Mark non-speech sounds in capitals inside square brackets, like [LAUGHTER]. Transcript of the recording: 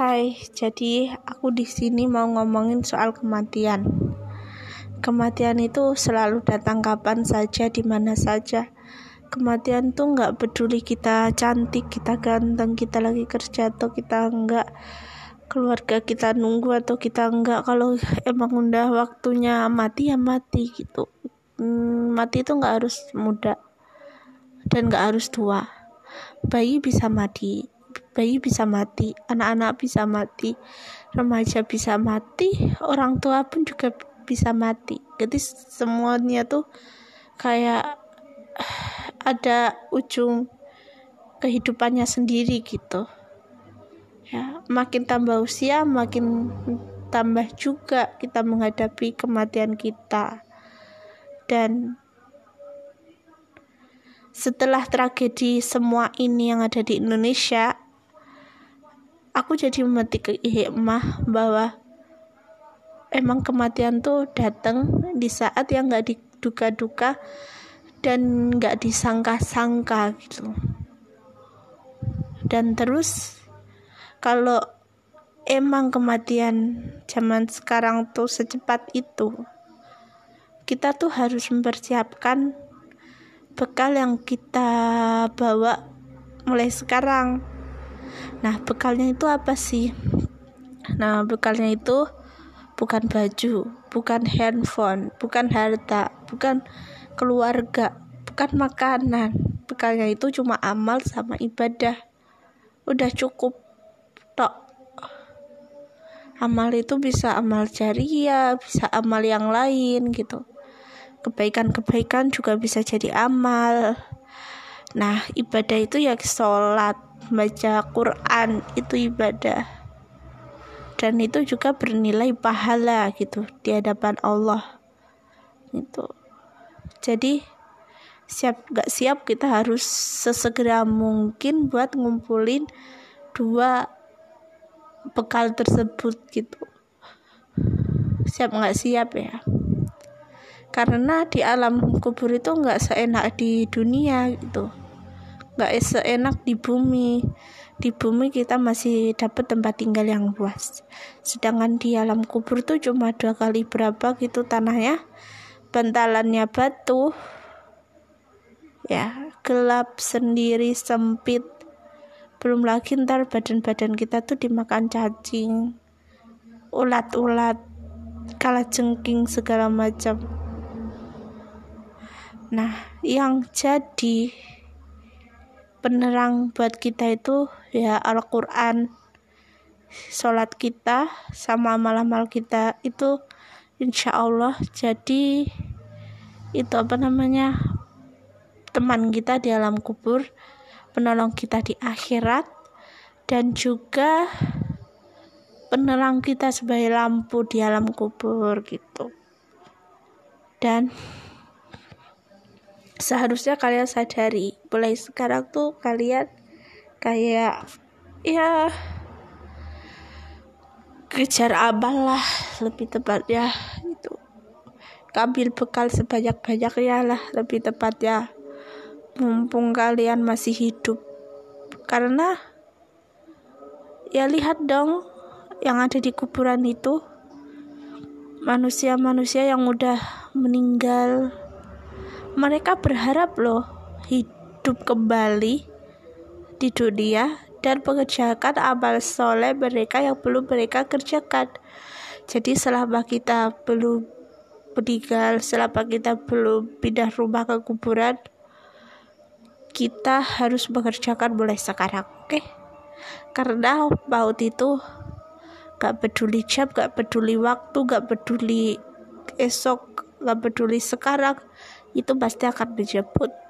Hai, jadi aku di sini mau ngomongin soal kematian. Kematian itu selalu datang kapan saja, di mana saja. Kematian tuh nggak peduli kita cantik, kita ganteng, kita lagi kerja atau kita enggak, keluarga kita nunggu atau kita enggak. Kalau emang udah waktunya mati ya mati gitu. Hmm, mati itu nggak harus muda dan nggak harus tua. Bayi bisa mati, bayi bisa mati, anak-anak bisa mati, remaja bisa mati, orang tua pun juga bisa mati. Jadi semuanya tuh kayak [SIGHS] ada ujung kehidupannya sendiri gitu. Ya, makin tambah usia, makin tambah juga kita menghadapi kematian kita. Dan setelah tragedi semua ini yang ada di Indonesia, aku jadi memetik hikmah bahwa emang kematian tuh datang di saat yang nggak diduga-duga dan nggak disangka-sangka gitu dan terus kalau emang kematian zaman sekarang tuh secepat itu kita tuh harus mempersiapkan bekal yang kita bawa mulai sekarang Nah, bekalnya itu apa sih? Nah, bekalnya itu bukan baju, bukan handphone, bukan harta, bukan keluarga, bukan makanan. Bekalnya itu cuma amal sama ibadah. Udah cukup tok. Amal itu bisa amal jariah, bisa amal yang lain gitu. Kebaikan-kebaikan juga bisa jadi amal. Nah, ibadah itu ya sholat, baca Quran itu ibadah. Dan itu juga bernilai pahala gitu di hadapan Allah. Itu. Jadi siap gak siap kita harus sesegera mungkin buat ngumpulin dua bekal tersebut gitu. Siap nggak siap ya? Karena di alam kubur itu nggak seenak di dunia gitu nggak seenak di bumi. Di bumi kita masih dapat tempat tinggal yang luas. Sedangkan di alam kubur tuh cuma dua kali berapa gitu tanahnya. Bantalannya batu. Ya gelap sendiri sempit. Belum lagi ntar badan-badan kita tuh dimakan cacing. Ulat-ulat kala jengking segala macam. Nah yang jadi penerang buat kita itu ya Al-Quran sholat kita sama amal-amal kita itu insya Allah jadi itu apa namanya teman kita di alam kubur penolong kita di akhirat dan juga penerang kita sebagai lampu di alam kubur gitu. Dan seharusnya kalian sadari. Mulai sekarang tuh kalian kayak ya kejar abal lah lebih tepatnya itu ambil bekal sebanyak-banyaknya lah lebih tepatnya. Mumpung kalian masih hidup. Karena ya lihat dong yang ada di kuburan itu. Manusia-manusia yang udah meninggal mereka berharap loh hidup kembali di dunia dan mengerjakan amal soleh mereka yang belum mereka kerjakan. Jadi selama kita belum meninggal, selama kita belum pindah rumah ke kuburan, kita harus mengerjakan mulai sekarang, oke? Okay? Karena maut itu gak peduli jam, gak peduli waktu, gak peduli esok, gak peduli sekarang, itu pasti akan menjemput